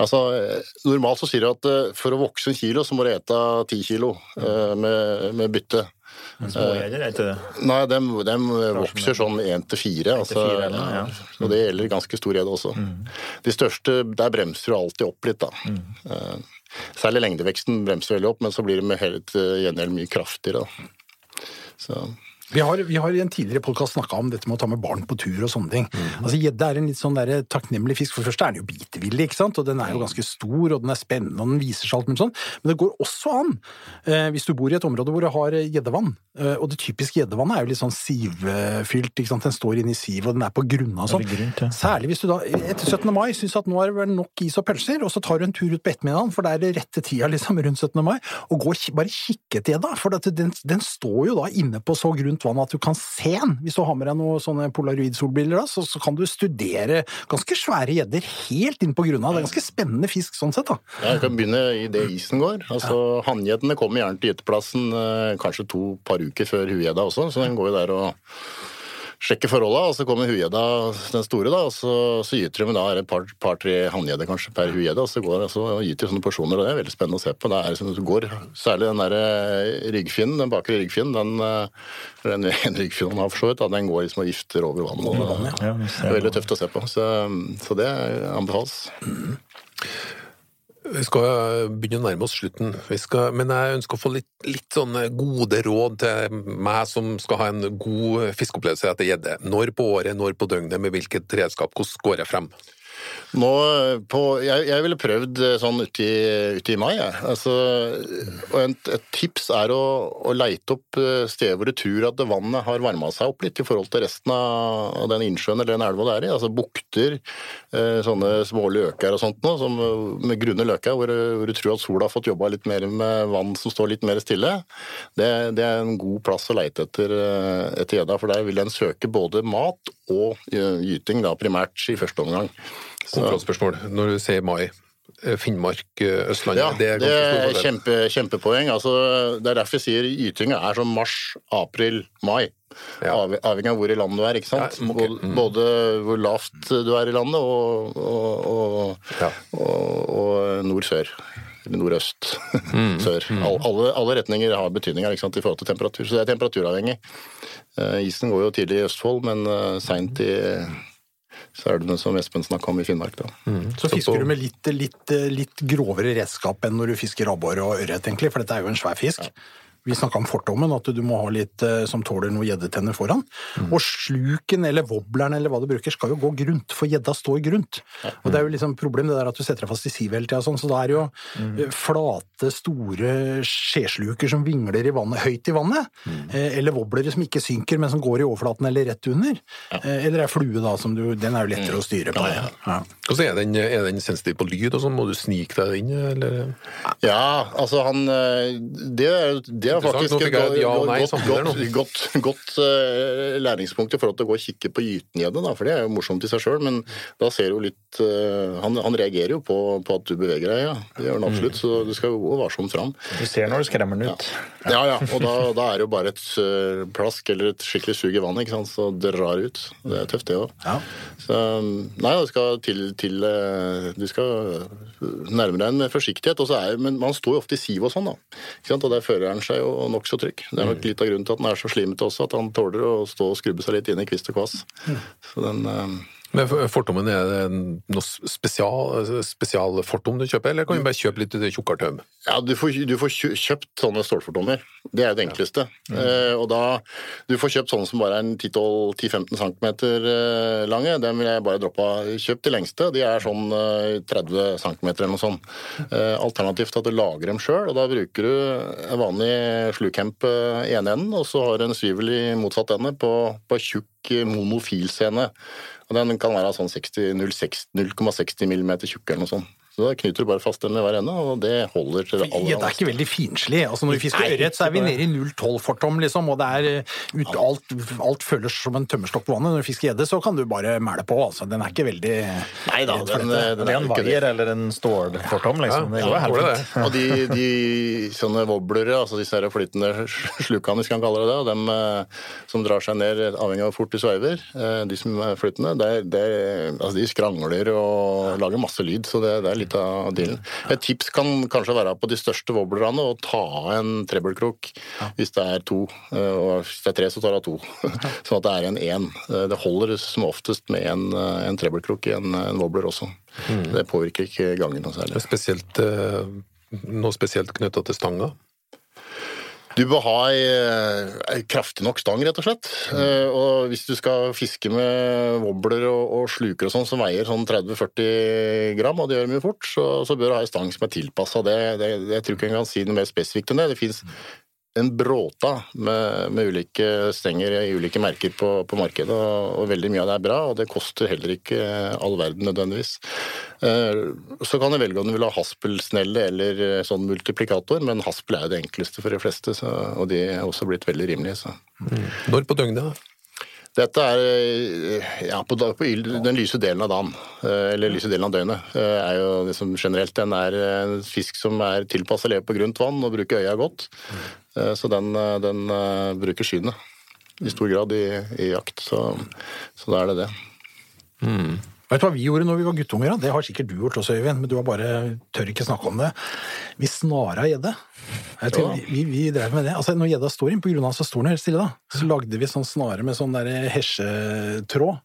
Altså, eh, normalt så sier de at eh, for å vokse en kilo, så må du ete ti kilo eh, med, med bytte. Smågreier, er ikke det? Nei, de, de vokser sånn én til fire. Altså, fire, eller noe, ja. Så det gjelder ganske stor gjedde også. De største, der bremser du alltid opp litt, da. Eh, Særlig lengdeveksten bremser veldig opp, men så blir det med helt gjengjeld mye kraftigere. Da. Så Vi har, vi har i en tidligere podkast snakka om dette med å ta med barn på tur og sånne ting. Altså Gjedde er en litt sånn der takknemlig fisk. For det første er den jo bitevillig, ikke sant? og den er jo ganske stor, og den er spennende, og den viser seg alt mulig sånn. Men det går også an, eh, hvis du bor i et område hvor det har gjeddevann, eh, og det typiske gjeddevannet er jo litt sånn sivfylt, ikke sant? den står inne i sivet, og den er på grunna og sånn. Ja. Særlig hvis du da etter 17. mai syns at nå er det vel nok is og pølser, og så tar du en tur ut på ettermiddagen, for det er det rette tida liksom rundt 17. mai, og går, bare kikke etter gjedda, for at den, den står jo da inne på så grunt vann at du kan se den. Hvis du har med deg noen sånne polaroid-solbriller, så, så kan du studere ganske svære gjedder helt inn på grunna. Det er ganske spennende fisk sånn sett, da. Ja, Jeg kan begynne i det isen går. Altså, Hanngjeddene kommer gjerne til gyteplassen eh, kanskje to par uker før huegjedda også, så den går jo der og sjekker forholda. Og så kommer huegjedda, den store, da, og så, så gyter de med da er det et par-tre par, hanngjedder kanskje per huegjedde, og så går og gyter sånne porsjoner, og det er veldig spennende å se på. Det er som det går, Særlig den der eh, ryggfinnen, den bakre ryggfinnen, den, den, (laughs) den ryggfinnen han har for så vidt, den går liksom og gifter over vannet. og- Ja, Det er veldig tøft å se på, så, så det anbefales. Vi skal begynne å nærme oss slutten, skal, men jeg ønsker å få litt, litt sånne gode råd til meg som skal ha en god fiskeopplevelse etter gjedde. Når på året, når på døgnet, med hvilket redskap, hvordan går jeg frem? Nå på, jeg, jeg ville prøvd eh, sånn uti, uti mai. Jeg. Altså, og et, et tips er å, å leite opp eh, steder hvor du tror at vannet har varma seg opp litt i forhold til resten av, den innsjøen eller den elva det er i. Altså bukter, eh, sånne små løker og sånt noe, som, med grunne løker, hvor, hvor du tror at sola har fått jobba litt mer med vann som står litt mer stille. Det, det er en god plass å leite etter etter gjedda, for der vil den søke både mat og eh, gyting, da, primært i første omgang. Kontrollspørsmål. Når du sier mai, eh, Finnmark, eh, Østlandet, Ja, det er det er kjempe, kjempepoeng. Altså, det er derfor jeg sier gytinga er som mars, april, mai. Ja. Av, avhengig av hvor i landet du er. ikke sant? Ja, okay. Både, både hvor lavt du er i landet, og, og, og, og nord-sør. Eller nordøst. (laughs) Mm. Sør. All, alle, alle retninger har betydning her, i forhold til temperatur. Så det er temperaturavhengig. Eh, isen går jo tidlig i Østfold, men uh, seint i så er det den som Espen snakka om i Finnmark. da. Så fisker du med litt, litt, litt grovere redskap enn når du fisker abbor og ørret, egentlig, for dette er jo en svær fisk. Vi snakka om fortommen, at du må ha litt eh, som tåler noen gjeddetenner foran. Og sluken eller wobbleren eller hva du bruker, skal jo gå grunt, for gjedda står grunt. Og det er jo liksom problem det der at du setter deg fast i sivet hele tida, sånn, så da er det jo mm. flate, store skjesluker som vingler i vannet, høyt i vannet. eh, Eller wobblere som ikke synker, men som går i overflaten eller rett under. Ja. Eller ei flue, da, som du Den er jo lettere å styre på. Ja. så er den, er den sensitiv på lyd og sånn? Må du snike deg inn, eller? Ja, altså han eh, Det er, det er faktisk et ja godt, samtidig godt, godt, godt uh, læringspunkt i forhold til å gå og kikke på gytengjedde, da, for det er jo morsomt i seg sjøl. Men da ser du litt uh, han, han reagerer jo på, på at du beveger deg, ja. Det gjør han absolutt. Så du skal jo gå varsomt fram. Du ser når du skremmer den ut. Ja, ja. Og da, da er det jo bare et uh, plask eller et skikkelig sug i vannet, ikke sant. Så det drar ut. Det er tøft, det òg. Ja. Så nei, du skal til, til eh, Du skal nærme deg en med forsiktighet. Og så er, men man står jo ofte i siv og sånn, da. Ikke sant? Og der fører han seg jo nokså trygg. Det er nok litt av grunnen til at den er så slimete også, at han tåler å stå og skrubbe seg litt inn i kvist og kvass. Så den eh, Men fortommen, er det noe spesial, spesialfortom du kjøper, eller kan du bare kjøpe litt tjukkere tøm? Ja, du får, du får kjøpt sånne stålfortommer. Det er det enkleste. Eh, og da, Du får kjøpt sånne som bare er en 10-10-15 cm eh, lange. Dem vil jeg bare droppe av. Kjøp de lengste. De er sånn eh, 30 cm eller noe sånt. Eh, alternativt at du lager dem sjøl, og da bruker du en vanlig slukhemp eh, i ene enden, og så har du en svivel i motsatt ende på, på tjukk eh, monofilscene. Og den kan være sånn 60 0,60 0,60 mm tjukk eller noe sånt. Så da knyter du bare fast den med hver ende, og det holder til det aller Gjedda er ikke veldig finslig. Altså Når vi fisker ørret, så er vi nede i 0,12-fortom, liksom, og det er eh, ut, alt, alt føles som en tømmerstokk på vannet. Når du fisker gjedde, så kan du bare mæle på. altså. Den er ikke veldig Nei da, den, den, den Det er er en vaier eller en stålfortom, liksom. Det går Ja, helt fint. Og de, de sånne wobblere, altså disse her flytende slukene, hvis man kaller det det, og dem eh, som drar seg ned avhengig av hvor fort de sveiver, eh, de som er flytende, det er, det er, altså de skrangler og lager masse lyd, så det, det er litt av dealen. Et tips kan kanskje være på de største wobblerne å ta av en trebbelkrok hvis det er to. eh, Og hvis det er tre, så tar du av to. (laughs) Sånn at det er en én. Eh, Det holder som oftest med en, eh, en trebbelkrok i en, en wobbler også. Det påvirker ikke gangen noe særlig. spesielt, noe spesielt knytta til stanga. Du bør ha ei, kraftig nok stang, rett og slett. Eh, Og hvis du skal fiske med wobbler og, og sluker og sånn som veier sånn 30-40 gram, og det gjør mye fort, så, så bør du ha ei stang som er tilpassa det. det. Jeg tror ikke jeg kan si noe mer spesifikt enn det. Det fins en bråta med, med ulike stenger i ulike merker på, på markedet, og, og veldig mye av det er bra, og det koster heller ikke all verden nødvendigvis. Eh, Så kan du velge om du vil ha haspelsnelle eller eh, sånn multiplikator, men haspel er jo det enkleste for de fleste, så, og de er også blitt veldig rimelige. Så. Når på døgnet? Dette er eh, ja, på, på den lyse delen av dagen, eh, eller lyse delen av døgnet, eh, er jo liksom generelt den er en fisk som er tilpassa å leve på grunt vann og bruke øya godt. Så den, den bruker synet i stor grad i, i jakt, så, så da er det det. Vet du hva vi gjorde når vi var guttunger? Det har sikkert du gjort også, Øyvind, men du har bare tør ikke snakke om det. Vi snara gjedde. Vi, vi, drev med det. Altså, når gjedda står inn, på grunn av så står den helt stille, da, så lagde vi sånn snare med sånn hesjetråd.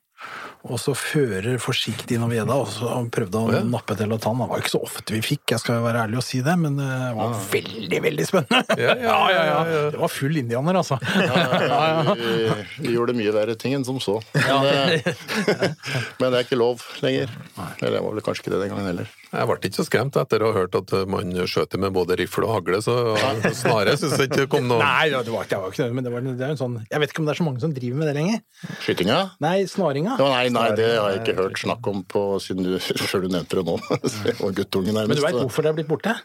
Og så fører forsiktig innom gjedda, og så prøvde å nappe til og ta den. Det var ikke så ofte vi fikk, jeg skal være ærlig og si det, men det var veldig, veldig spennende. Ja, ja, ja, ja. (laughs) Det var full indianer, altså. (laughs) Vi, vi gjorde mye verre ting enn som så. Men, eh, (laughs) men det er ikke lov lenger. Eller det var vel kanskje ikke det den gangen heller. Jeg ble ikke så skremt etter å ha hørt at man skjøt med både rifle og hagle, så snarere syns jeg ikke det kom noe Nei, det var, det var ikke det, men det, var, det er en sånn Jeg vet ikke om det er så mange som driver med det lenger. Skytinga? Nei, snaringa. Det var, nei, nei, det har jeg ikke hørt snakk om på, siden du, (laughs) før du nevnte det nå. (laughs) Guttungen Men du veit hvorfor det er blitt borte?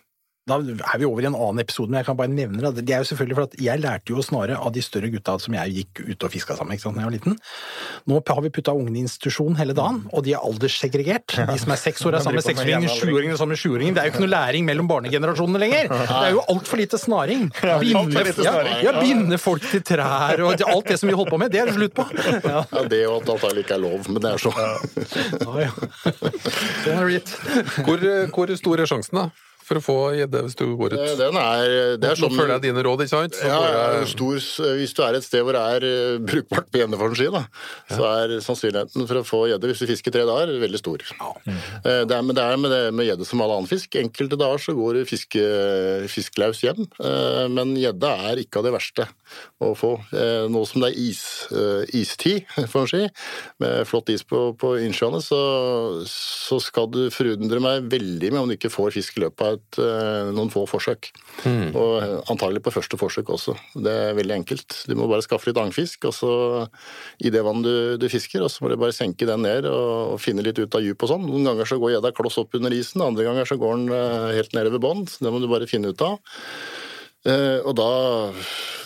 Da er vi over i en annen episode, men jeg kan bare nevne det. Det er jo selvfølgelig for at Jeg lærte jo å snare av de større gutta som jeg gikk ut og fiska sammen ikke sant, da jeg var liten. Nå har vi putta ungene i institusjon hele dagen, og de er alderssegregert. De som er seks år, er (laughs) sammen med seksåringen, sjuåringen er sammen med sjuåringen. Det er jo ikke noe læring mellom barnegenerasjonene lenger! Det er jo altfor lite snaring. Binde, ja, ja, binde folk til trær og alt det som vi holdt på med, det er det slutt på! Ja, Ja, det og at det ikke er lov, men det er sånn. (laughs) ja, ja. Sånn er det blitt. Hvor, hvor stor er sjansen, da? For å få gjedde hvis du går ut? Eh, Den er, det er Nå sånn følger jeg dine råd, ikke sant? Så Ja, jeg- stor, hvis du er et sted hvor det er eh, brukbart på gjennomførselen ski, da, så er sannsynligheten for å få gjedde hvis du fisker tre dager, veldig stor. Eh, Det er, det er med det med gjedde som all annen fisk. Enkelte dager så går fiske, fisklaus hjem, eh, men gjedde er ikke av det verste å få. Eh, Nå som det er is, eh, istid, får en si, med flott is på, på innsjøene, så, så skal du forundre meg veldig med om du ikke får fisk i løpet av et, eh, noen få forsøk. Og antagelig på første forsøk også. Det er veldig enkelt. Du må bare skaffe litt agnfisk og så i det vann du, du fisker, og så må du bare senke den ned og, finne litt ut av djup og sånn. Noen ganger så går gjedda kloss opp under isen, andre ganger så går den eh, helt nede ved bånn. Det må du bare finne ut av. Eh, og da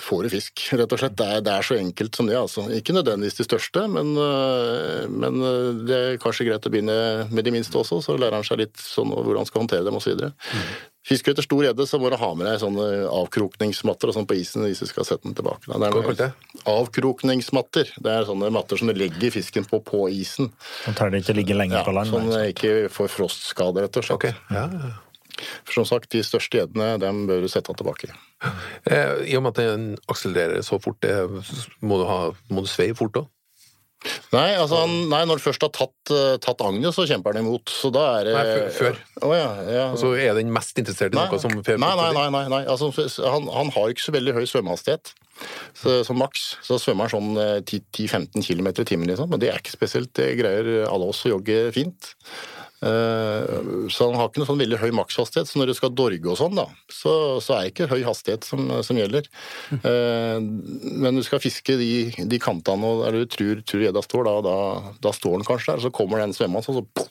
får du fisk, rett og slett. Det er, det er så enkelt som det. altså. Ikke nødvendigvis de største, men, eh, men eh, det er kanskje greit å begynne med de minste også, så lærer han seg litt sånn hvordan han skal håndtere dem osv. Fisker du etter stor gjedde, så må du ha med deg sånne avkrokningsmatter og sånn på isen hvis du skal sette den tilbake. Det er kalte Avkrokningsmatter. Det er sånne matter som du legger fisken på på isen. Sånn at det ikke ligge lenge Ja, på land. sånn ikke får frostskade, rett og slett. Ok, ja, ja. For som sagt, de største gjeddene dem bør du sette tilbake. Eh, I og med at den akselererer så fort, det, må du, ha, må du svei fort òg? Nei, altså han, nei, når du først har tatt, eh, tatt agnet, så kjemper han imot. Så da er det Nei, før-. Å ja, ja. Så er den mest interessert i Nei, noe som nei, nei, nei, nei, nei. Altså, han, han har ikke så veldig høy svømmehastighet. Som maks så svømmer han sånn eh, 10-15 km i timen, liksom. Men det er ikke spesielt. Det greier alle oss å jogge fint. Eh, Så han har ikke noe sånn veldig høy makshastighet. Så når du skal dorge og sånn, da, så, så er det ikke høy hastighet som, som gjelder. Eh, Men du skal fiske de, de kantene og du tror, gjedda står, da, da, da står den kanskje der. Så kommer den svømmende, og så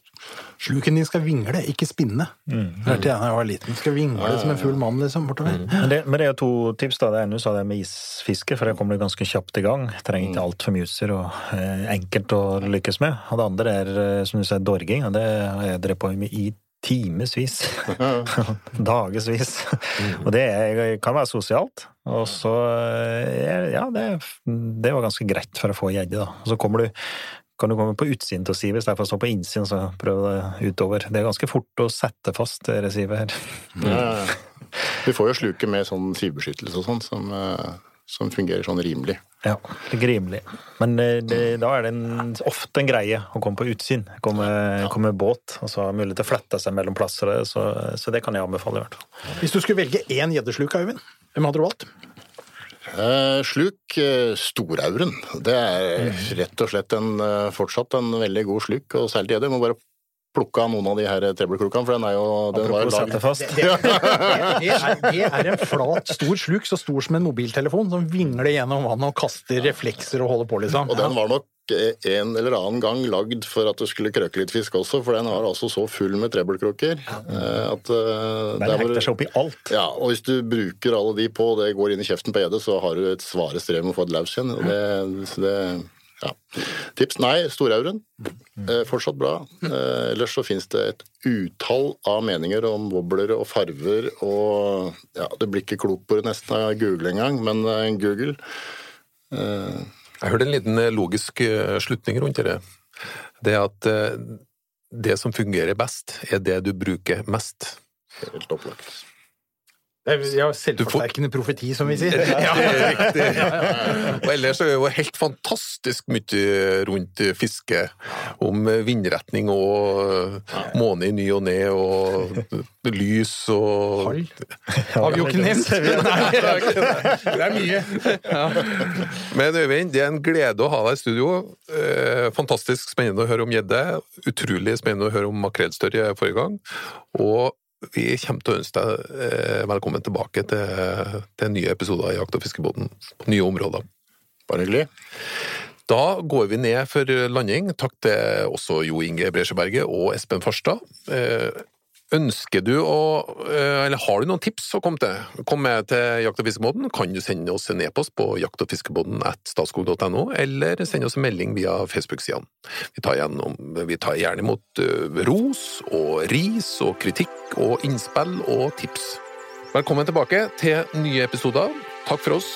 Sluken din skal vingle, ikke spinne. Lærte jeg da jeg var liten. Skal vingle som en full mann, liksom, bortover. Men det, men det er to tips. da. Det ene sa det med isfiske, for det kommer du ganske kjapt i gang. Trenger ikke altfor mye utstyr og eh, enkelt å lykkes med. Og det andre er, eh, som du sier, dorging. og Det har jeg drevet på med i timevis. (laughs) Dagevis. Og det er, kan være sosialt. Og så eh, Ja, det, det var ganske greit for å få gjedde, da. Og så kommer du kan du komme på utsiden av sivet istedenfor å stå på innsiden så prøve det utover. Det er ganske fort å sette fast det sivet her. (laughs) Ja, ja, ja. Vi får jo sluke med sånn sivbeskyttelse og sånn, som, eh, som fungerer sånn rimelig. Ja, rimelig. Men eh, det, da er det en, ofte en greie å komme på utsyn. Komme, komme med båt. og så ha mulighet til å flette seg mellom plasser. Så, så det kan jeg anbefale. i hvert fall. Hvis du skulle velge én gjeddesluk, Øyvind, hvem hadde du valgt? Eh, sluk eh, storauren. Det er rett og slett en, eh, fortsatt en veldig god sluk, og særlig det. Du må bare plukke av noen av de her trebleklokkene, for den er jo den var jo sette fast. (laughs) Det, det, er, det er en flat, stor sluk, så stor som en mobiltelefon, som vingler gjennom vannet og kaster reflekser og holder på, liksom. Og den var nok en eller annen gang lagd for at det skulle krøke litt fisk også, for den var altså så full med trebelkroker eh, at eh, Den hekter seg opp i alt. Ja, og hvis du bruker alle de på, og det går inn i kjeften på gjedde, så har du et svare strev med å få et laus igjen. Og det, det, ja. Tips nei, storauren. Eh, fortsatt bra. Eh, ellers så finnes det et utall av meninger om wobbler og farver og ja, Det blir ikke klokt på det nesten av Google engang, men eh, Google eh, Jeg hørte en liten eh, logisk eh, slutning rundt det. Det er at eh, det som fungerer best, er det du bruker mest. Helt opplagt. Det er ja, selvforsterkende profeti, som vi sier. Ja, det er riktig. Og ellers er det jo helt fantastisk mye rundt fiske. Om vindretning og måne i ny og ne, og lys og Hall har vi jo ikke nevnt. (laughs) Det er mye. Men Øyvind, det er en glede å ha deg i studio. Eh, Fantastisk spennende å høre om gjedde. Utrolig spennende å høre om makrellstørje forrige gang. Og vi kommer til å ønske deg eh, velkommen tilbake til, til nye episoder i Jakt- og fiskebåten på nye områder. Bare hyggelig. Da går vi ned for landing. Takk til også Jo Inge Bresjeberget og Espen Farstad. Ønsker du å eh, Eller har du noen tips å komme til? Kom med til Jakt- og fiskebåten. Kan du sende oss en e-post på jakt- og fiskebåten at statskog.no, eller sende oss en melding via Facebook-sidene. Vi, vi tar gjerne imot eh, ros og ris og kritikk og innspill og tips. Velkommen tilbake til nye episoder. Takk for oss.